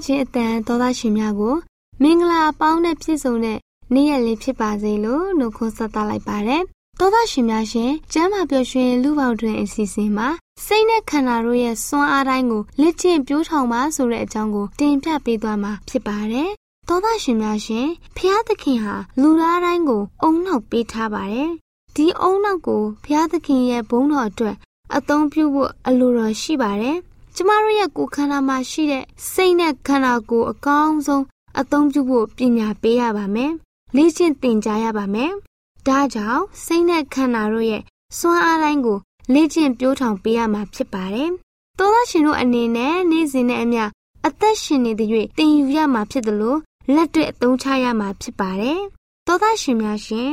င့်ခြင်းအတန်သောသားရှင်များကိုမင်္ဂလာအပေါင်းနဲ့ပြည့်စုံတဲ့နေ့ရက်လေးဖြစ်ပါစေလို့နှုတ်ခွန်းဆက်သလိုက်ပါတယ်။သောသားရှင်များရှင်ကျမ်းမာပျော်ရွှင်လူပေါတွင်အစီအစဉ်မှာစိတ်နဲ့ခန္ဓာတို့ရဲ့စွမ်းအားတိုင်းကိုလက်ကျင့်ပြိုးထောင်ပါဆိုတဲ့အကြောင်းကိုတင်ပြပေးသွားမှာဖြစ်ပါတယ်။သောသားရှင်များရှင်ဖျားသခင်ဟာလူသားတိုင်းကိုအုံနောက်ပေးထားပါတယ်။ဒီအုံနောက်ကိုဖျားသခင်ရဲ့ဘုန်းတော်အတွက်အသုံးပြုဖို့အလိုတော်ရှိပါတယ်။ ကျမတို့ရဲ့ကိုယ်ခန္ဓာမှာရှိတဲ့စိတ်နဲ့ခန္ဓာကိုယ်အကောင်းဆုံးအသုံးပြုဖို့ပညာပေးရပါမယ်။လေ့ကျင့်သင်ကြားရပါမယ်။ဒါကြောင့်စိတ်နဲ့ခန္ဓာတို့ရဲ့စွမ်းအားတိုင်းကိုလေ့ကျင့်ပြိုးထောင်ပေးရမှာဖြစ်ပါတယ်။သောသားရှင်တို့အနေနဲ့နေ့စဉ်နဲ့အမျှအသက်ရှင်နေတဲ့၍သင်ယူရမှာဖြစ်တယ်လို့လက်တွေ့အသုံးချရမှာဖြစ်ပါတယ်။သောသားရှင်များရှင်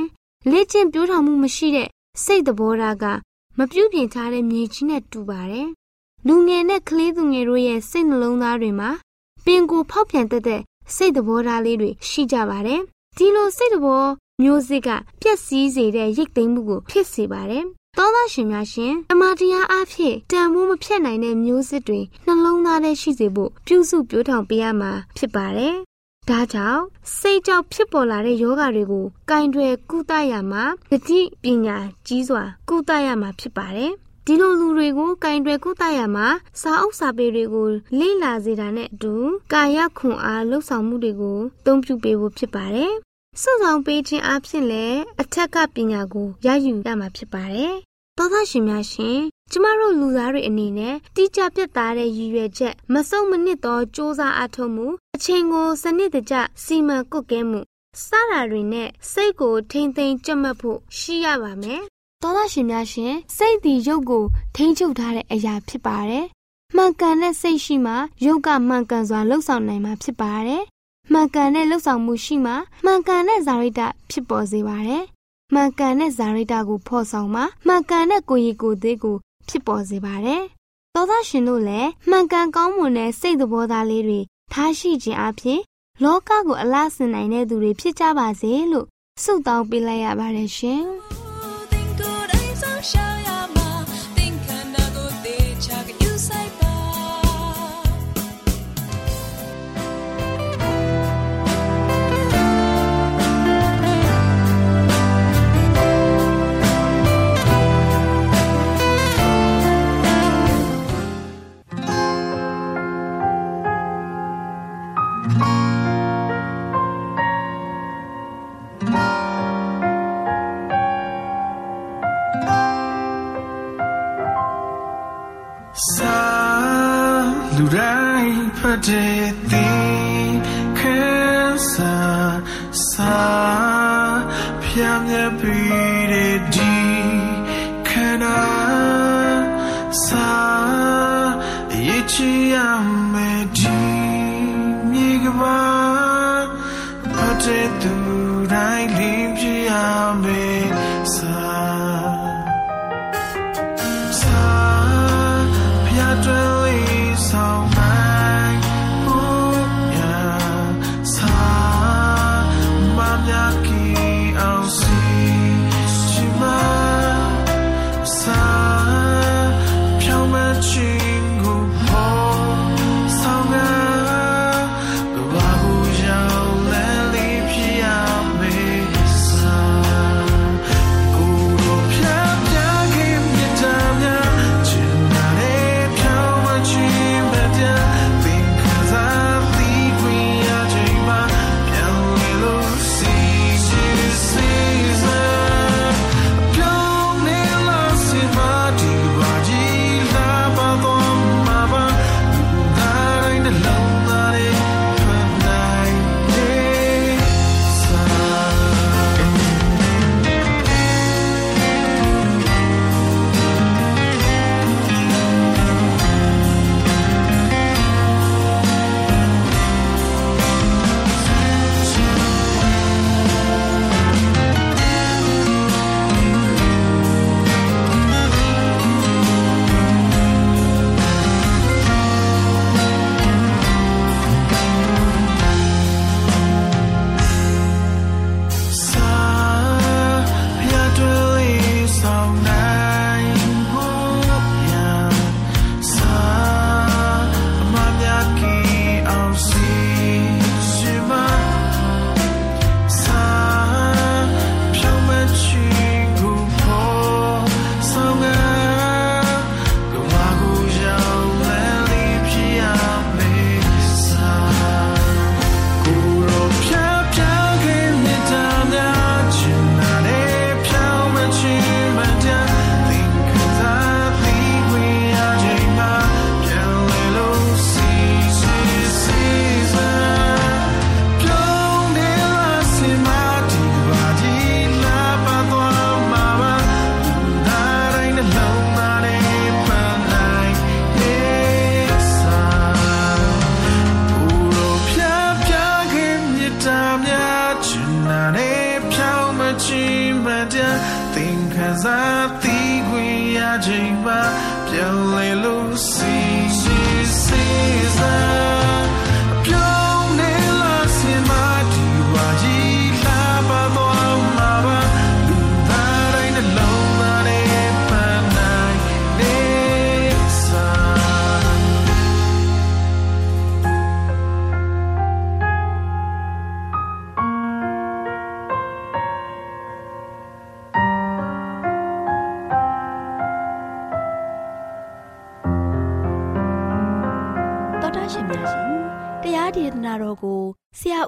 လေ့ကျင့်ပြိုးထောင်မှုမရှိတဲ့စိတ်သဘောထားကမပြုတ်ပြင်ထားတဲ့မြေကြီးနဲ့တူပါတယ်။ လူငယ်နဲ့ကလေးသူငယ်တို့ရဲ့စိတ်နှလုံးသားတွေမှာပင်ကိုဖောက်ပြန်တတ်တဲ့စိတ်သဘောထားလေးတွေရှိကြပါတယ်။ဒီလိုစိတ်သဘောမျိုးစစ်ကပျက်စီးစေတဲ့ရိတ်သိမ်းမှုကိုဖြစ်စေပါတယ်သောသားရှင်များရှင်အမတရားအဖြစ်တန်ဖိုးမဖြတ်နိုင်တဲ့မျိုးစစ်တွေနှလုံးသားထဲရှိစေဖို့ပြုစုပြောထောင်ပေးရမှာဖြစ်ပါတယ်။ဒါကြောင့်စိတ်ကြောင့်ဖြစ်ပေါ်လာတဲ့ယောဂတွေကိုကင်တွယ်ကုသရမှာတတိပညာကြီးစွာကုသရမှာဖြစ်ပါတယ်။ ဒီလိုလူတွေကိုကင်တွယ်ကုသရမှာစာအုပ်စာပေတွေကိုလေ့လာစေတာနဲ့အတူကာယခွန်အားလှုပ်ဆောင်မှုတွေကိုသုံးပြုပေးဖို့ဖြစ်ပါတယ်။စွဆောင်ပေးခြင်းအဖြစ်လည်းအထက်ကပညာကိုရယူရမှာဖြစ်ပါတယ်သောသားရှင်များရှင်ကျမတို့လူသားတွေအနေနဲ့တိကျပြတ်သားတဲ့ရည်ရွယ်ချက်မစုံမနစ်သောစ조사အထောက်မှုအချိန်ကိုစနစ်တကျစီမံကုတ်ကဲမှုစတာတွေနဲ့စိတ်ကိုထိမ့်သိမ်းကြက်မှတ်ဖို့ရှိရပါမယ်။ သောသားရှင်များရှင်စိတ်ဒီရုပ်ကိုထိမ့်ချုပ်ထားတဲ့အရာဖြစ်ပါတယ်။မှန်ကန်တဲ့စိတ်ရှိမှရုပ်ကမှန်ကန်စွာလှုပ်ဆောင်နိုင်မှာဖြစ်ပါတယ်။မှန်ကန်တဲ့လှုပ်ဆောင်မှုရှိမှမှန်ကန်တဲ့ဇာရိတဖြစ်ပေါ်စေပါတယ်မှန်ကန်တဲ့ဇာရိတာကိုဖော်ဆောင်မှာမှန်ကန်တဲ့ကိုရီကိုသေးကိုဖြစ်ပေါ်စေပါတယ်။သောသားရှင်တို့လည်းမှန်ကန်ကောင်းမွန်တဲ့စိတ်သဘောထားလေးတွေထားရှိခြင်းအပြင်လောကကိုအလားဆင်နိုင်တဲ့သူတွေဖြစ်ကြပါစေလို့ဆုတောင်းပေးလိုက်ရပါတယ်ရှင်။ show.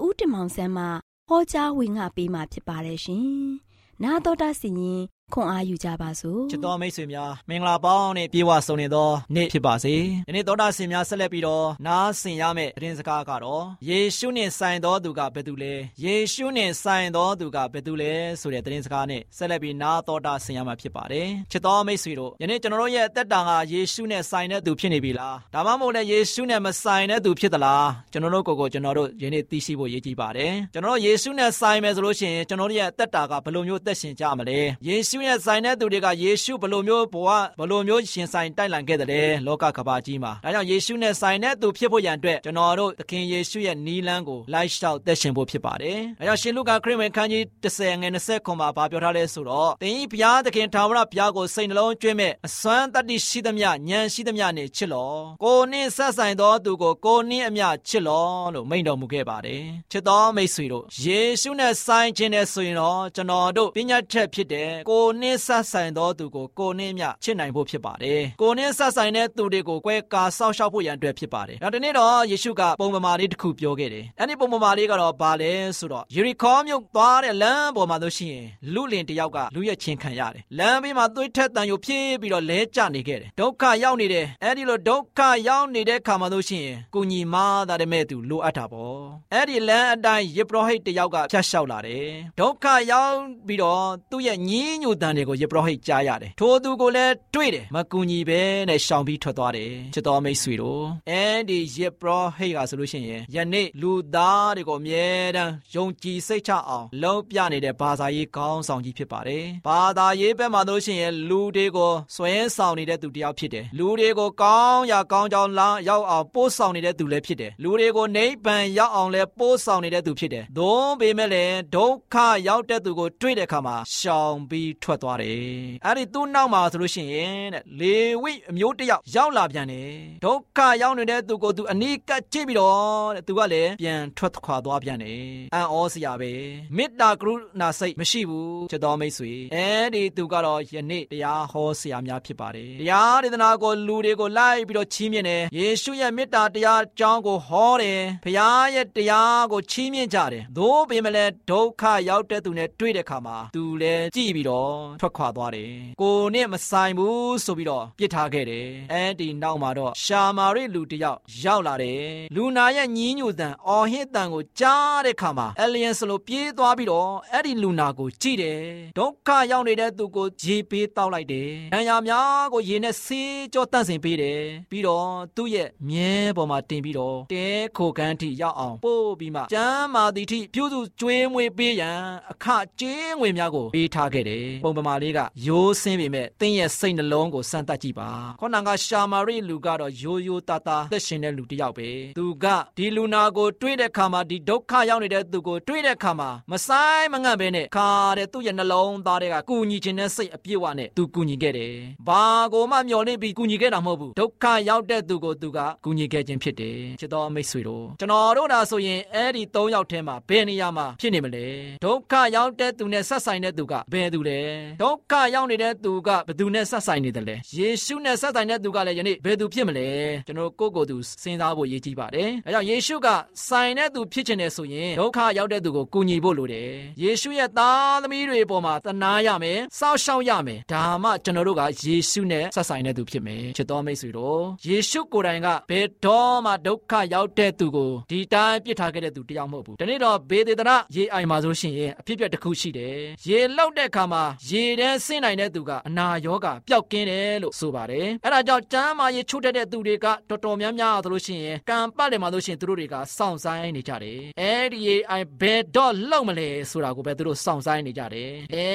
ဦးတင်မောင်ဆန်းမှဟောကြားဝင်ငါပေးมาဖြစ်ပါတယ်ရှင်။နာတော်တာစီရင် ခွန်အားယူကြပါစို့ချစ်တော်မိတ်ဆွေများမင်္ဂလာပေါင်းနဲ့ပြေဝဆုံနေသောနေ့ဖြစ်ပါစေဒီနေ့သောတာရှင်များဆက်လက်ပြီးတော့နားဆင်ရမယ့်သတင်းစကားကတော့ယေရှုနှင့်ဆိုင်သောသူကဘယ်သူလဲယေရှုနှင့်ဆိုင်သောသူကဘယ်သူလဲဆိုတဲ့သတင်းစကားနဲ့ဆက်လက်ပြီးနားတော်တာဆင်ရမှာဖြစ်ပါတယ်ချစ်တော်မိတ်ဆွေတို့ယနေ့ကျွန်တော်တို့ရဲ့အသက်တာကယေရှုနဲ့ဆိုင်တဲ့သူဖြစ်နေပြီလားဒါမှမဟုတ်လည်းယေရှုနဲ့မဆိုင်တဲ့သူဖြစ်သလားကျွန်တော်တို့ကိုယ်ကိုကျွန်တော်တို့ယနေ့သိရှိဖို့ရည်ကြည်ပါတယ်ကျွန်တော်တို့ယေရှုနဲ့ဆိုင်မယ်ဆိုလို့ရှိရင်ကျွန်တော်တို့ရဲ့အသက်တာကဘယ်လိုမျိုးသက်ရှင်ကြမလဲယေရှုရှုနဲ့ဆိုင်တဲ့သူတွေကယေရှုဘလိုမျိုးဘဝဘလိုမျိုးရှင်ဆိုင်တိုက်လံခဲ့တဲ့လောကကဘာကြီးမှာဒါကြောင့်ယေရှုနဲ့ဆိုင်တဲ့သူဖြစ်ဖို့ရန်အတွက်ကျွန်တော်တို့သခင်ယေရှုရဲ့နီးလန်းကိုလိုက်လျှောက်သက်ရှင်ဖို့ဖြစ်ပါတယ်။ဒါကြောင့်ရှင်လုကာခရစ်ဝင်ခန်းကြီး30ငွေ20ခွန်မှာဗာပြောထားလဲဆိုတော့သင်ဤဘုရားသခင်ထာဝရဘုရားကိုစိတ်နှလုံးကျွင်းမဲ့အစွမ်းတတ္တိရှိသမျှဉာဏ်ရှိသမျှနဲ့ချစ်လော။ကိုနှင်းဆက်ဆိုင်သောသူကိုကိုနှင်းအမျှချစ်လောလို့မိန့်တော်မူခဲ့ပါတယ်။ချစ်တော်မိတ်ဆွေတို့ယေရှုနဲ့ဆိုင်ခြင်းနဲ့ဆိုရင်တော့ကျွန်တော်တို့ပညာချက်ဖြစ်တဲ့ကိုနှင်းဆက်ဆိုင်သောသူကိုကိုနှင်းမြချစ်နိုင်ဖို့ဖြစ်ပါတယ်။ကိုနှင်းဆက်ဆိုင်တဲ့သူတွေကိုကွဲကာစောင့်ရှောက်ဖို့ရန်အတွက်ဖြစ်ပါတယ်။နောက်ဒီနေ့တော့ယေရှုကပုံပမာလေးတစ်ခုပြောခဲ့တယ်။အဲ့ဒီပုံပမာလေးကတော့ဘာလဲဆိုတော့ယေရီခေါမြို့သွားတဲ့လမ်းပေါ်မှာဆိုရှင်လူလင်တယောက်ကလူရဲ့ချင်းခံရတယ်။လမ်းဘေးမှာသွေးထက်တန်ယိုဖြည့်ပြီးတော့လဲကျနေခဲ့တယ်။ဒုက္ခရောက်နေတယ်။အဲ့ဒီလိုဒုက္ခရောက်နေတဲ့ခါမှာဆိုရှင်ကိုညီမာတာတဲ့မဲ့သူလိုအပ်တာပေါ့။အဲ့ဒီလမ်းအတိုင်းယေဘရဟိတ်တယောက်ကဖြတ်လျှောက်လာတယ်။ဒုက္ခရောက်ပြီးတော့သူ့ရဲ့ညီးညူတန်တွေကိုယေဘရဟိတ်ကြားရတယ်ထိုသူကိုလည်းတွေ့တယ်မကူညီပဲနဲ့ရှောင်ပြီးထွက်သွားတယ်ချစ်တော်မိတ်ဆွေတို့အဲဒီယေဘရဟိတ်ကဆိုလို့ရှိရင်ယနေ့လူသားတွေကိုအမြဲတမ်းယုံကြည်စိတ်ချအောင်လုံးပြနေတဲ့ဘာသာရေးကောင်းဆောင်ကြီးဖြစ်ပါတယ်ဘာသာရေးဘက်မှာလို့ရှိရင်လူတွေကိုစွဲဆောင်နေတဲ့သူတယောက်ဖြစ်တယ်လူတွေကိုကောင်းရာကောင်းကြောင်းလာရောက်အောင်ပို့ဆောင်နေတဲ့သူလည်းဖြစ်တယ်လူတွေကိုနိဗ္ဗာန်ရောက်အောင်လည်းပို့ဆောင်နေတဲ့သူဖြစ်တယ်။သို့ပေမဲ့လည်းဒုက္ခရောက်တဲ့သူကိုတွေ့တဲ့အခါမှာရှောင်ပြီးထွက်သွားတယ်။အဲ့ဒီသူ့နောက်မှာဆိုလို့ရှိရင်တဲ့လေဝိအမျိုးတယောက်ရောက်လာပြန်တယ်။ဒုက္ခရောက်နေတဲ့သူကိုသူအနီးကပ်ကြည့်ပြီးတော့တဲ့သူကလည်းပြန်ထွက်ခွာသွားပြန်တယ်။အံ့ဩစရာပဲ။မေတ္တာကရုဏာစိတ်မရှိဘူးချစ်တော်မိတ်ဆွေ။အဲ့ဒီသူကတော့ယနေ့တရားဟောဆရာများဖြစ်ပါတယ်။တရားဒေသနာကိုလူတွေကိုလိုက်ပြီးတော့ချီးမြှင့်တယ်။ယေရှုရဲ့မေတ္တာတရားအကြောင်းကိုဟောတယ်။ဖခင်ရဲ့တရားကိုချီးမြှင့်ကြတယ်။သို့ပေမဲ့လည်းဒုက္ခရောက်တဲ့သူနဲ့တွေ့တဲ့အခါမှာသူလည်းကြည့်ပြီးတော့ထွက်ခွာသွားတယ်။ကိုနဲ့မဆိုင်ဘူးဆိုပြီးတော့ပြစ်ထားခဲ့တယ်။အဲဒီနောက်မှာတော့ရှာမာရိလူတယောက်ရောက်လာတယ်။လူနာရဲ့ညင်းညူတန်အော်ဟစ်တန်ကိုကြားတဲ့အခါမှာအလျန်စလိုပြေးသွားပြီးတော့အဲ့ဒီလူနာကိုကြည့်တယ်။ဒုက္ခရောက်နေတဲ့သူကိုရေပေးတောက်လိုက်တယ်။ဒဏ်ရာများကိုရေနဲ့ဆေးကြောတန့်စင်ပေးတယ်။ပြီးတော့သူ့ရဲ့မြဲပေါ်မှာတင်ပြီးတော့တဲခိုကန်းထိရောက်အောင်ပို့ပြီးမှကျမ်းမာသည်ထိပြုစုကျွေးမွေးပေးရန်အခကျေးငွေများကိုပေးထားခဲ့တယ်။ပုံပမာလေးကရိုးစင်းပေမဲ့တင်းရဲ့စိတ်နှလုံးကိုစမ်းသပ်ကြည့်ပါ။ခေါနကရှာမာရိလူကတော့ရိုးရိုးသားသားသက်ရှင်တဲ့လူတစ်ယောက်ပဲ။သူကဒီလူနာကိုတွေးတဲ့အခါမှာဒီဒုက္ခရောက်နေတဲ့သူကိုတွေးတဲ့အခါမှာမဆိုင်မငန့်ပဲနဲ့ခါတဲ့သူ့ရဲ့နှလုံးသားတွေကကူညီခြင်းနဲ့စိတ်အပြည့်အဝနဲ့သူကူညီခဲ့တယ်။ဘာကိုမှမျှော်လင့်ပြီးကူညီခဲ့တာမဟုတ်ဘူး။ဒုက္ခရောက်တဲ့သူကိုသူကကူညီခဲ့ခြင်းဖြစ်တယ်။ချစ်တော်မိတ်ဆွေတို့ကျွန်တော်တို့ဒါဆိုရင်အဲ့ဒီ၃ယောက်ထဲမှာဘယ်နေရာမှာဖြစ်နေမလဲဒုက္ခရောက်တဲ့သူနဲ့ဆက်ဆိုင်တဲ့သူကဘယ်သူလဲဒုက္ခရောက်နေတဲ့သူကဘယ်သူနဲ့ဆက်ဆိုင်နေတယ်လဲယေရှုနဲ့ဆက်ဆိုင်တဲ့သူကလည်းယနေ့ဘယ်သူဖြစ်မလဲကျွန်တော်ကိုယ့်ကိုယ်သူစဉ်းစားဖို့ရည်ကြီးပါတယ်အဲကြောင့်ယေရှုကဆိုင်တဲ့သူဖြစ်ချင်တယ်ဆိုရင်ဒုက္ခရောက်တဲ့သူကိုကူညီဖို့လိုတယ်ယေရှုရဲ့သားသမီးတွေပေါ်မှာတနာရမယ်စောင့်ရှောက်ရမယ်ဒါမှကျွန်တော်တို့ကယေရှုနဲ့ဆက်ဆိုင်တဲ့သူဖြစ်မယ်ချစ်တော်မိတ်ဆွေတို့ယေရှုကိုယ်တိုင်ကဘယ်တော့မှဒုက္ခရောက်တဲ့သူကိုဒီတိုင်းပြစ်ထားခဲ့တဲ့သူတယောက်မဟုတ်ဘူးဒီနေ့တော့ဘေဒေသနာရေအိုင်မှာဆိုရှင်ရင်အဖြစ်ပြက်တစ်ခုရှိတယ်ရေလောက်တဲ့အခါမှာရေထဲဆင်းနိုင်တဲ့သူကအနာရောဂါပျောက်ကင်းတယ်လို့ဆိုပါတယ်အဲ့ဒါကြောင့်ကျမ်းမာရေချို့တဲ့တဲ့သူတွေကတော်တော်များများဆိုလို့ရှိရင်ကံပတ်တယ်မှာလို့ရှိရင်သူတို့တွေကစောင့်ဆိုင်နေကြတယ်အဲ့ဒီရေအိုင်ဘယ်တော့လောက်မလဲဆိုတာကိုပဲသူတို့စောင့်ဆိုင်နေကြတယ်အဲ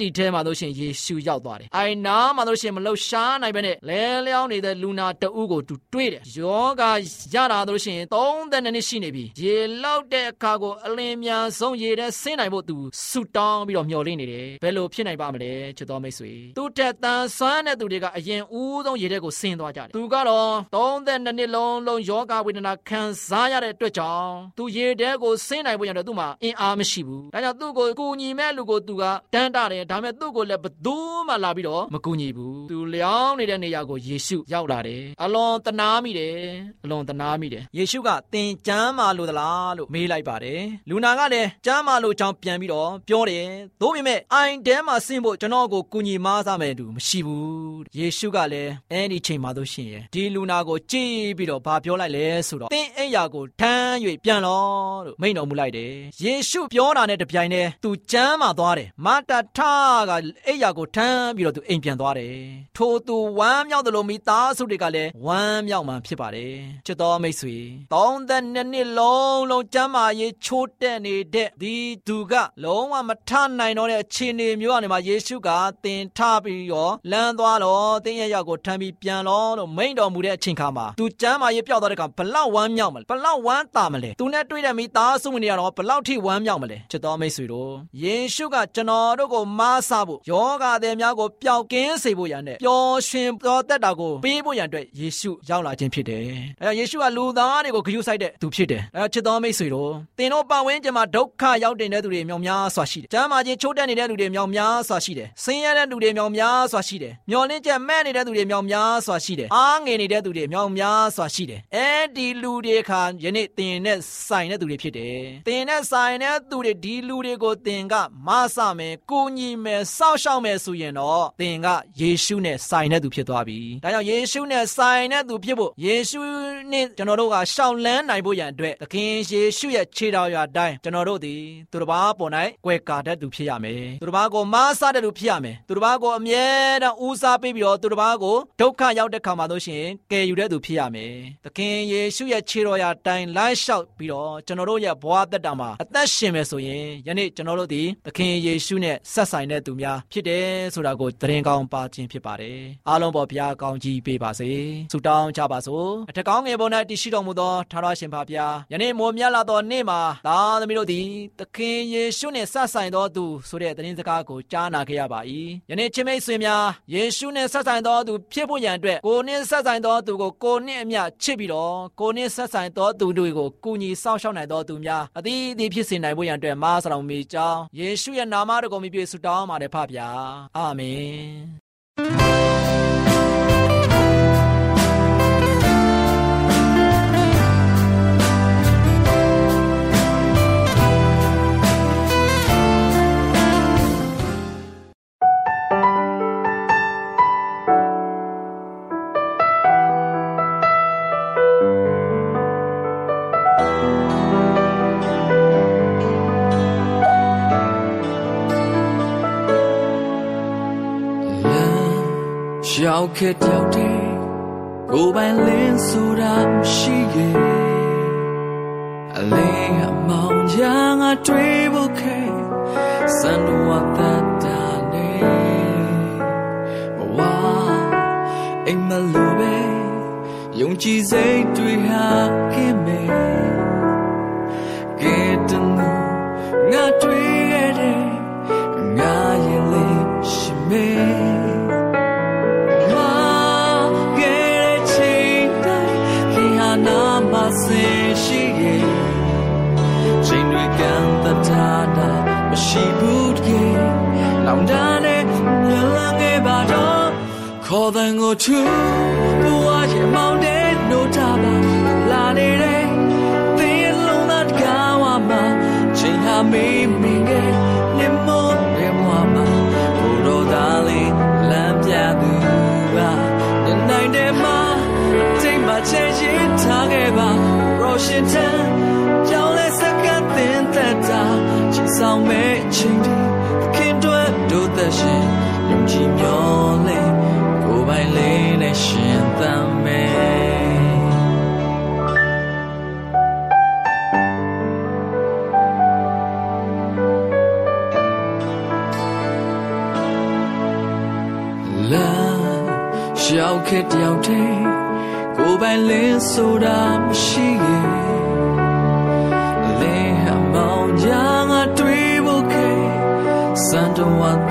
ဒီထဲမှာလို့ရှိရင်ယေရှုရောက်သွားတယ်အိုင်နာမှာလို့ရှိရင်မလှုပ်ရှားနိုင်ပဲနဲ့လဲလျောင်းနေတဲ့လူနာတအုပ်ကိုသူတွေ့တယ်ယောဂရတာလို့ရှိရင်32နှစ်ရှိနေပြီရေလောက်တဲ့အခါကိုအလင်းမြန်ဆုံးရေထဲဆင်းနိုင်ဖို့သူဆူတောင်းပြီးတော့မျှော်လင့်နေတယ်ဘယ်လိုဖြစ်နိုင်ပါမလဲချစ်တော်မိတ်ဆွေသူတက်တန်ဆွမ်းတဲ့သူတွေကအရင်ဦးဆုံးရေထဲကိုဆင်းသွားကြတယ်သူကတော့32နှစ်လုံးလုံးယောဂဝေဒနာခံစားရတဲ့အတွက်ကြောင့်သူရေထဲကိုဆင်းနိုင်ဖို့ရတော့သူ့မှာအင်အားမရှိဘူးဒါကြောင့်သူ့ကိုကူညီမဲ့လူကိုသူကတန်းတာတယ်ဒါပေမဲ့သူ့ကိုလည်းဘသူမှလာပြီးတော့မကူညီဘူးသူလျောင်းနေတဲ့နေရာကိုယေရှုရောက်လာတယ်အလွန်တနာမိတယ်အလွန်တနာမိတယ်ယေရှုကသင်ကျမ်းမာလို့သလားလို့မေးလိုက်ပါတယ်လူနာကလည်းကျမ်းမာလို့အကြောင်းပြန်ပြီးတော့ပြောတယ်သို့ပေမဲ့အိုင်တဲမှာဆင်းဖို့ကျွန်တော်ကိုကူညီမစားမယ်သူမရှိဘူးယေရှုကလည်းအဲ့ဒီချိန်မှာတို့ရှင်ရဲ့ဒီလူနာကိုကြည့်ပြီးတော့ဘာပြောလိုက်လဲဆိုတော့သင်အိယာကိုထမ်း၍ပြန်လောလို့မိန့်တော်မူလိုက်တယ်ယေရှုပြောတာနဲ့တပြိုင်တည်းသူကျမ်းမာသွားတယ်မာတာထကအိယာကိုထမ်းပြီးတော့သူအိမ်ပြန်သွားတယ်ထိုသူဝမ်းမြောက်တယ်လို့မိသားစုတွေကလည်းဝမ်းမြောက်မှဖြစ်ပါတယ်ချစ်တော်မိတ်ဆွေတောင်းတဲ့နှစ်လုံးလုံးကျမ်းမာရေးချိုးတက်နေတဲ့ဒီသူကလုံးဝမထနိုင်တော့တဲ့အခြေအနေမျိုးကနေမှယေရှုကသင်ထပြီးရောလမ်းသွားတော့သင်ရဲ့ရောက်ကိုထမ်းပြီးပြန်လို့လို့မိန့်တော်မူတဲ့အချိန်ခါမှာသူကျမ်းမာရေးပျောက်သွားတဲ့အခါဘလောက်ဝမ်းမြောက်မလဲဘလောက်ဝမ်းသာမလဲသူနဲ့တွေ့တဲ့မိသားစုဝင်တွေကတော့ဘလောက်ထိဝမ်းမြောက်မလဲချစ်တော်မိတ်ဆွေတို့ယေရှုကကျွန်တော်တို့ကိုမားဆဖို့ယောဂသည်များကိုပျောက်ကင်းစေဖို့ရန်နဲ့ပျော်ရွှင်ပျော်သက်တာကိုပေးဖို့ရန်အတွက်ယေရှုရောက်လာခြင်းဖြစ်တယ်အဲယေရှုကလူသားတွေကိုဂရုစိုက်တဲ့သူဖြစ်တယ်အဲချစ်တော်မိတ်ဆွေတို့သင်တို့ပတ်ဝန်းကျင်မှာဒုက္ခရောက်တဲ့သူတွေမြောက်များစွာရှိတယ်ကျမ်းမာခြင်းချိုးတက်နေတဲ့သူတွေမြောက်များစွာရှိတယ်ဆင်းရဲတဲ့သူတွေမြောက်များစွာရှိတယ်မျောလင့်ချက်မဲ့နေတဲ့သူတွေမြောက်များစွာရှိတယ်အားငယ်နေတဲ့သူတွေမြောက်များစွာရှိတယ်အဲဒီလူတွေခါယနေ့သင်နဲ့ဆိုင်တဲ့သူတွေဖြစ်တယ်သင်နဲ့ဆိုင်တဲ့သူတွေဒီလူတွေကိုသင်ကမဆမယ်ကိုညီမယ်စောင့်ရှောက်မယ်ဆိုရင်တော့သင်ကယေရှုနဲ့ဆိုင်တဲ့သူဖြစ်သွားပြီဒါကြောင့်ယေရှုနဲ့ဆိုင်တဲ့သူဖြစ်ဖို့ယေရှုနဲ့ကျွန်တော်တို့ကရှောင်လန်းနိုင်ဖို့ရန်အတွက်သခင်ယေရှုရဲ့ခြေတော်ရာတိုင်းကျွန်တော်တို့သည်သူတစ်ပါးပေါ်၌ကွယ်ကာတတ်သူဖြစ်ရမယ်သူတစ်ပါးကိုမမားစားတဲ့လူဖြစ်ရမယ်သူတစ်ပါးကိုအမြဲတမ်းဦးစားပေးပြီးတော့သူတစ်ပါးကိုဒုက္ခရောက်တဲ့ခါမှာလို့ရှိရင်ကယ်ယူတဲ့သူဖြစ်ရမယ်သခင်ယေရှုရဲ့ခြေတော်ရာတိုင်လိုက်လျှောက်ပြီးတော့ကျွန်တော်တို့ရဲ့ဘဝသက်တာမှာအသက်ရှင်မယ်ဆိုရင်ယနေ့ကျွန်တော်တို့ဒီသခင်ယေရှုနဲ့ဆက်ဆိုင်တဲ့သူများဖြစ်တယ်ဆိုတာကိုသတင်းကောင်းပါခြင်းဖြစ်ပါတယ်အားလုံးပေါ်ဘုရားကောင်းကြီးပေးပါစေဆုတောင်းကြပါစို့အထက်ကောင်းငယ်ပေါ်၌တည်ရှိတော်မူသောထာဝရရှင်ဖဖျားယနေ့မိုးမြတ်လာသောနေ့မှာသားသမီးတို့သည်သခင်ယေရှုနှင့်ဆက်ဆိုင်သောသူဆိုတဲ့သတင်းစကားကိုကြားနာခဲ့ရပါ၏ယနေ့ချင်းမိတ်ဆွေများယေရှုနှင့်ဆက်ဆိုင်သောသူဖြစ်ဖို့ရန်အတွက်ကိုနှင့်ဆက်ဆိုင်သောသူကိုကိုနှင့်အမျှချစ်ပြီးတော့ကိုနှင့်ဆက်ဆိုင်သောသူတွေကိုကူညီစောင့်ရှောက်နိုင်သောသူများအသီးသီးဖြစ်စေနိုင်ဖို့ရန်အတွက်မားဆောင်မိကြောင်းယေရှုရဲ့နာမတော်ကိုမြည်ပြဆုတောင်းပါတယ်ဖဗျာအာမင် ရောက်ခဲ့တယောက်တည်းကိုပိုင်လင်းဆိုတာမရှိရဲ့အလေးအမောင်ချာငါတွေ့ဖို့ခဲစံတော်ဝတ်တာနေဘဝအိမ်မလိုပဲယုံကြည်စိတ်တွေဟာခင်မေကဲတနူငါတွေ့ခဲ့တဲ့ င်တန်းနဲ့ညလန်းခဲ့ပါတော့ခေါ်တဲ့ကိုချူဘဝရဲ့မောင်တဲ့နိုးတာပါလာနေတဲ့သင်ရဲ့လုံးသားကားဝမှာချိန်ဟာမေးမင်းရဲ့နေမို့ရဲ့ဘဝမှာကိုတော်သားလေးလမ်းပြသူပါနိုင်တဲ့မှာချိန်မှာချိန်ရင်ထားခဲ့ပါရောရှင်တန်ကြောင်းလဲစကတ်တင်သက်တာချစ်ဆောင်မဲ့ချိန်ဒီခင်တွဲ တို့သက်ရှင်ယုံကြည်မျောလဲကိုယ်ပိုင်လေးနဲ့ရှင်သမ်းမဲ့လာရှောက်ခဲ့တယောက်တည်းကိုယ်ပိုင်လင်းဆိုတာမရှိရဲ့လင်းဟမောင်ကြငါတွေ့ဖို့ခဲ စံတော်ဝတ်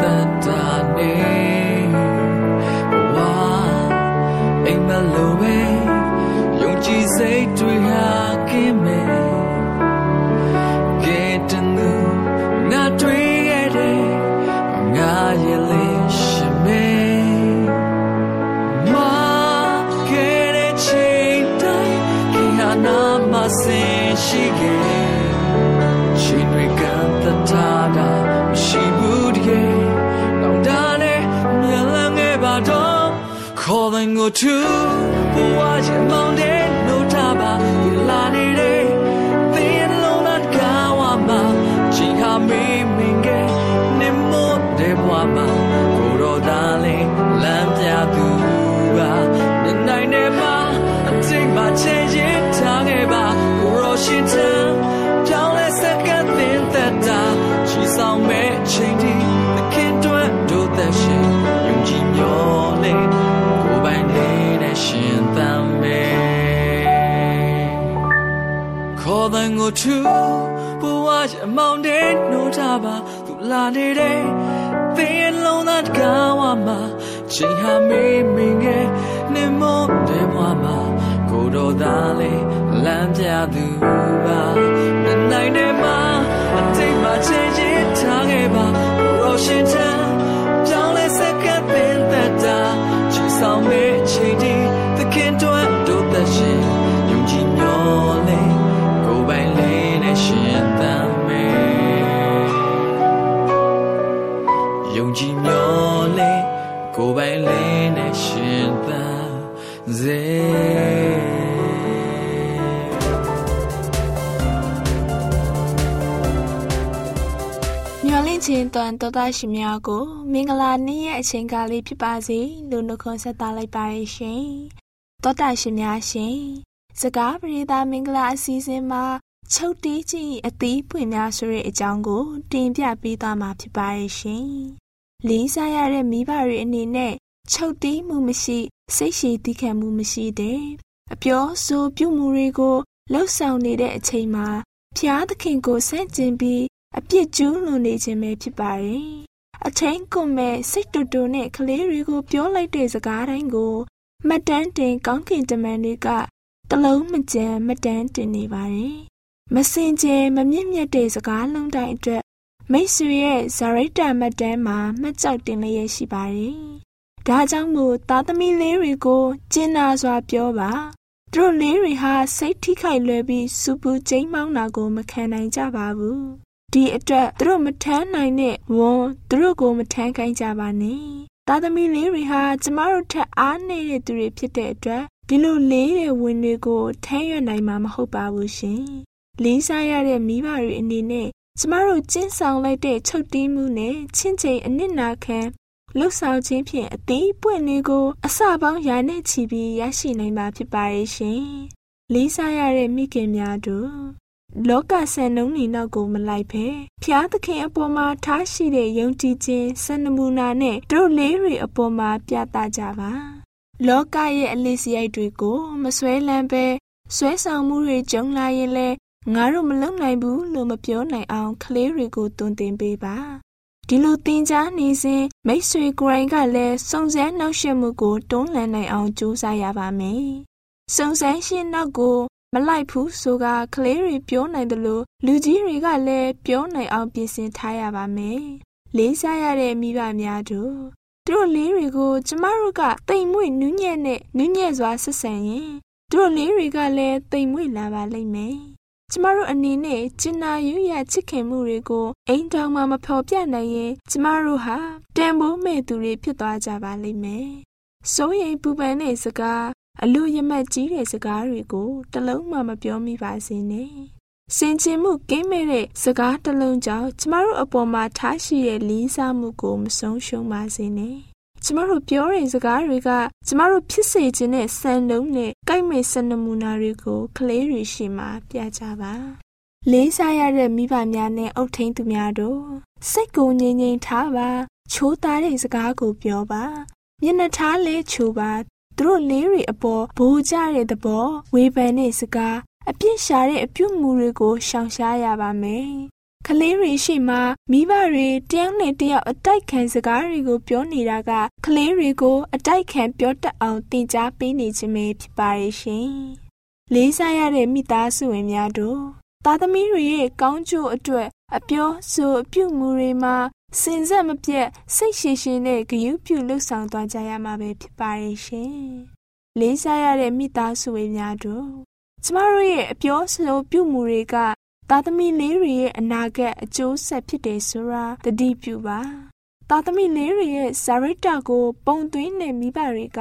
ခေါ်တဲ့ကိုသူဘဝရဲ့ ခေါ်တဲ့ကိုသူဘဝရဲ့မောင်တဲ့နှိုးထားပါသူလာနေတဲ့သင်လုံးသားကားဝမှာချိန်ဟာမေးမင်းငယ်နေမို့တဲ့ဘဝမှာကိုတော်သားလေးလမ်းပြသူပါနိုင်နေမှာအတိတ်မှာချိန်ရင်ထားခဲ့ပါရောရှင်တန်ကြောင်းလဲစကပ်ပင်သက်တာချီဆောင်မဲ့ လေးနဲ့ရှင်သမ်းစေလင့်ချင်းတွန်တော်သားရှင်များကို မင်္ဂလာနေ့ရဲ့အချိန်ကားလေးဖြစ်ပါစေလို့နှုတ်ခွန်းဆက်သလိုက်ပါရရှင်တော်တာရှင်များရှင်စကားပရိသတ်မင်္ဂလာအစီအစဉ်မှာချုပ်တီးကြီးအသီးပွင့်များဆိုတဲ့အကြောင်းကို တင်ပြပေးသွားမှာဖြစ်ပါရရှင်လေးစားရတဲ့မိဘတွေအနေနဲ့ ချုပ်တီးမှုမရှိစိတ်ရှည်တည်ခံမှုမရှိတဲ့အပြောဆိုပြုမှုတွေကိုလှုပ်ဆောင်နေတဲ့အချိန်မှာဖျားသခင်ကိုဆန့်ကျင်ပြီးအပြစ်ကျူးလွန်နေခြင်းပဲဖြစ်ပါတယ်။အချိန်ကုန်မဲ့စိတ်တူတူနဲ့ကလေးတွေကိုပြောလိုက်တဲ့စကားတိုင်းကိုမှတ်တမ်းတင်ကောင်းကင်တမန်တွေကတလုံးမကြမ်းမတမ်းတင်နေပါတယ်။မစင်ကြယ်မမြင့်မြတ်တဲ့စကားလုံးတိုင်းအတွက်မိတ်ဆွေရဲ့ဇာရိတမှတ်တမ်းမှာမှတ်ကြောက်တင်လျက်ရှိပါတယ်။ ဒါကြောင့်မို့သားသမီးလေးတွေကိုကျင်နာစွာပြောပါသူတို့လေးတွေဟာစိတ်ထိခိုက်လွယ်ပြီးစူပူကျိမ်းမောင်းတာကိုမခံနိုင်ကြပါဘူးဒီအတွက်သူတို့မထမ်းနိုင်တဲ့ဝန်သူတို့ကိုမထမ်းခိုင်းကြပါနဲ့သားသမီးလေးတွေဟာကျမတို့ထက်အားနေတဲ့သူတွေဖြစ်တဲ့အတွက်ဒီလိုလေးတဲ့ဝင်တွေကိုထမ်းရွက်နိုင်မှာမဟုတ်ပါဘူးရှင်လေးစားရတဲ့မိဘတွေအနေနဲ့ကျမတို့ကျင့်ဆောင်လိုက်တဲ့ချုပ်တီးမှုနဲ့ချင်းချင်းအနစ်နာခံ လှုပ်ဆောင်ခြင်းဖြင့်အသေးပွင့်လေးကို အစပေါင်းရာနဲ့ချီပြီးရရှိနိုင်မှာဖြစ်ပါရဲ့ရှင်လေးစားရတဲ့မိခင်များတို့လောကဆန်နှုံးနေနောက်ကိုမလိုက်ဖဲဖျားသခင်အပေါ်မှာထားရှိတဲ့ယုံကြည်ခြင်းစံနမူနာနဲ့တို့လေးတွေအပေါ်မှာပြသကြပါလောကရဲ့အလေးစရိုက်တွေကိုမဆွဲလန်းပဲဆွဲဆောင်မှုတွေကြုံလာရင်လဲငါတို့မလုံနိုင်ဘူးလို့မပြောနိုင်အောင်ကလေးတွေကိုတွင်တင်ပေးပါ ဒီလိုသင်ကြားနေစဉ်မိတ်ဆွေကိုယ်တိုင်ကလည်းစုံစမ်းနှောက်ယှက်မှုကိုတွန်းလှန်နိုင်အောင်ကြိုးစားရပါမယ်စုံစမ်းရှင်းနောက်ကိုမလိုက်ဘူးဆိုကကလေးတွေပြောနိုင်တယ်လို့လူကြီးတွေကလည်းပြောနိုင်အောင်ပြင်ဆင်ထားရပါမယ်။လေးစားရတဲ့မိဘများတို့သူတို့လေးတွေကိုကျမတို့ကတိမ်မွေ့နူးညံ့နဲ့နူးညံ့စွာဆက်ဆံရင်သူတို့လေးတွေကလည်းတိမ်မွေ့လာပါလိမ့်မယ်။ ကျမတို့အနေနဲ့ကျင်နာယူရချစ်ခင်မှုတွေကိုအိမ်တောင်မှမဖော်ပြနိုင်ရင်ကျမတို့ဟာတန်ဖိုးမဲ့သူတွေဖြစ်သွားကြပါလိမ့်မယ်။စိုးရိမ်ပူပန်တဲ့စကားအလိုရမတ်ကြီးတဲ့စကားတွေကိုတလုံးမှမပြောမိပါစေနဲ့။စင်ချင်မှုကင်းမဲ့တဲ့စကားတလုံးကြောင့်ကျမတို့အပေါ်မှာထားရှိတဲ့လေးစားမှုကိုမဆုံးရှုံးပါစေနဲ့။ ကျမတို့ပြောတဲ့စကားတွေကကျမတို့ဖြစ်စေခြင်းတဲ့စံနှုန်းနဲ့ကိုက်မဲ့စနမူနာတွေကိုကလေးတွေရှိမှပြကြပါ။လေးစားရတဲ့မိဘများနဲ့အုပ်ထိန်သူများတို့စိတ်ကိုငြိမ်ငြိမ်ထားပါ ချိုးသားတဲ့စကားကိုပြောပါမျက်နှာထားလဲချိုပါသူတို့လေးတွေအပေါ်ဘိုးကြတဲ့သဘောဝေဖန်တဲ့စကားအပြစ်ရှာတဲ့အပြုမှုတွေကိုရှောင်ရှားရပါမယ်။ ကလေးတွေရှိမှမိဘတွေတယောက်နဲ့တယောက်အတိုက်ခံစကားတွေကိုပြောနေတာကကလေးတွေကိုအတိုက်ခံပြောတတ်အောင်သင်ကြားပေးနေခြင်းပဲဖြစ်ပါရဲ့ရှင်။လေးစားရတဲ့မိသားစုဝင်များတို့သားသမီးတွေရဲ့ကောင်းကျိုးအတွက်အပြောဆိုအပြုမှုတွေမှာစင်ဆက်မပြတ်စိတ်ရှည်ရှည်နဲ့ဂရုပြုလှုပ်ဆောင်သွားကြရမှာပဲဖြစ်ပါရဲ့ရှင်။လေးစားရတဲ့မိသားစုဝင်များတို့ကျမတို့ရဲ့အပြောဆိုပြုမှုတွေက သားသမီးလေးတွေရဲ့အနာဂတ်အကျိုးဆက်ဖြစ်တယ်ဆိုတာတတိပြုပါ။သားသမီးလေးတွေရဲ့ဇာရိတကို ပုံသွင်းတဲ့မိဘတွေက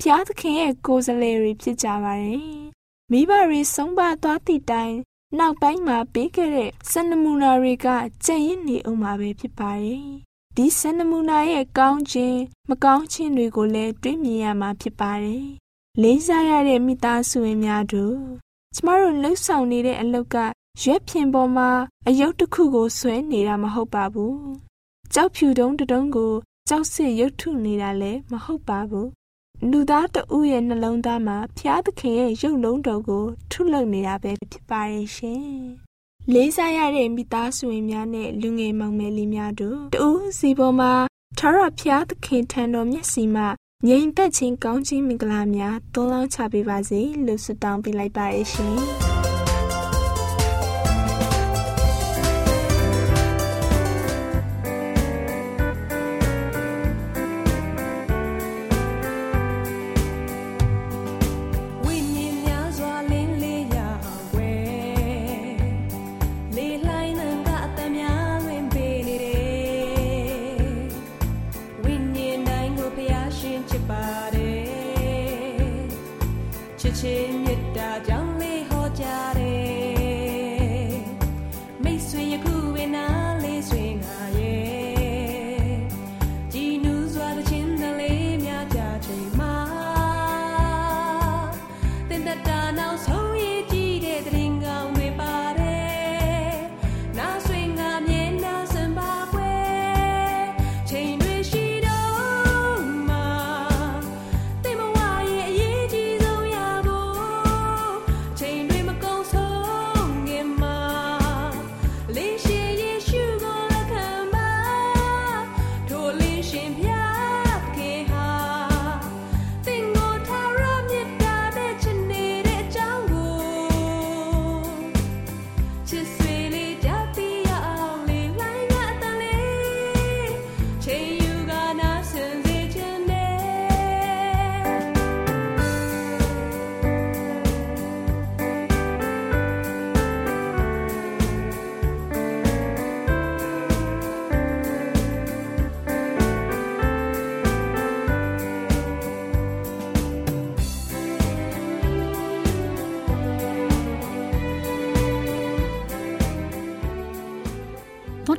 ဖျားသခင်ရဲ့ကိုယ်စားလှယ်တွေဖြစ်ကြပါတယ်။မိဘတွေဆုံးပါသွားသည့်တိုင်နောက်ပိုင်းမှာပေးခဲ့တဲ့စံနမူနာတွေကကြံ့ရင်နေအောင်မှာပဲဖြစ်ပါတယ်။ဒီစံနမူနာရဲ့ကောင်းခြင်းမကောင်းခြင်းတွေကိုလည်းတွေးမြင်ရမှာဖြစ်ပါတယ်။လေးစားရတဲ့မိသားစုဝင်များတို့ကျမတို့လှုပ်ဆောင်နေတဲ့အလုပ်က ရွက်ဖြင်ပေါ်မှာအယုတ်တစ်ခုကိုဆွဲနေတာမဟုတ်ပါဘူး။ကြောက်ဖြူတုံးတုံးကိုကြောက်စစ်ရုပ်ထုနေတာလည်းမဟုတ်ပါဘူးလူသားတဦးရဲ့နှလုံးသားမှာဖျားသခင်ရဲ့ရုပ်လုံးတော်ကိုထုလုပ်နေတာပဲဖြစ်ပါရဲ့ရှင်။လေးစားရတဲ့မိသားစုဝင်များနဲ့လူငယ်မောင်မယ်လေးများတို့တူစီပေါ်မှာထာဝရဖျားသခင်ထံတော်မျက်စီမှာငြိမ်သက်ခြင်းကောင်းခြင်းမင်္ဂလာများသုံးလောင်းချပေးပါစေလို့ဆုတောင်းပေးလိုက်ပါရဲ့ရှင်။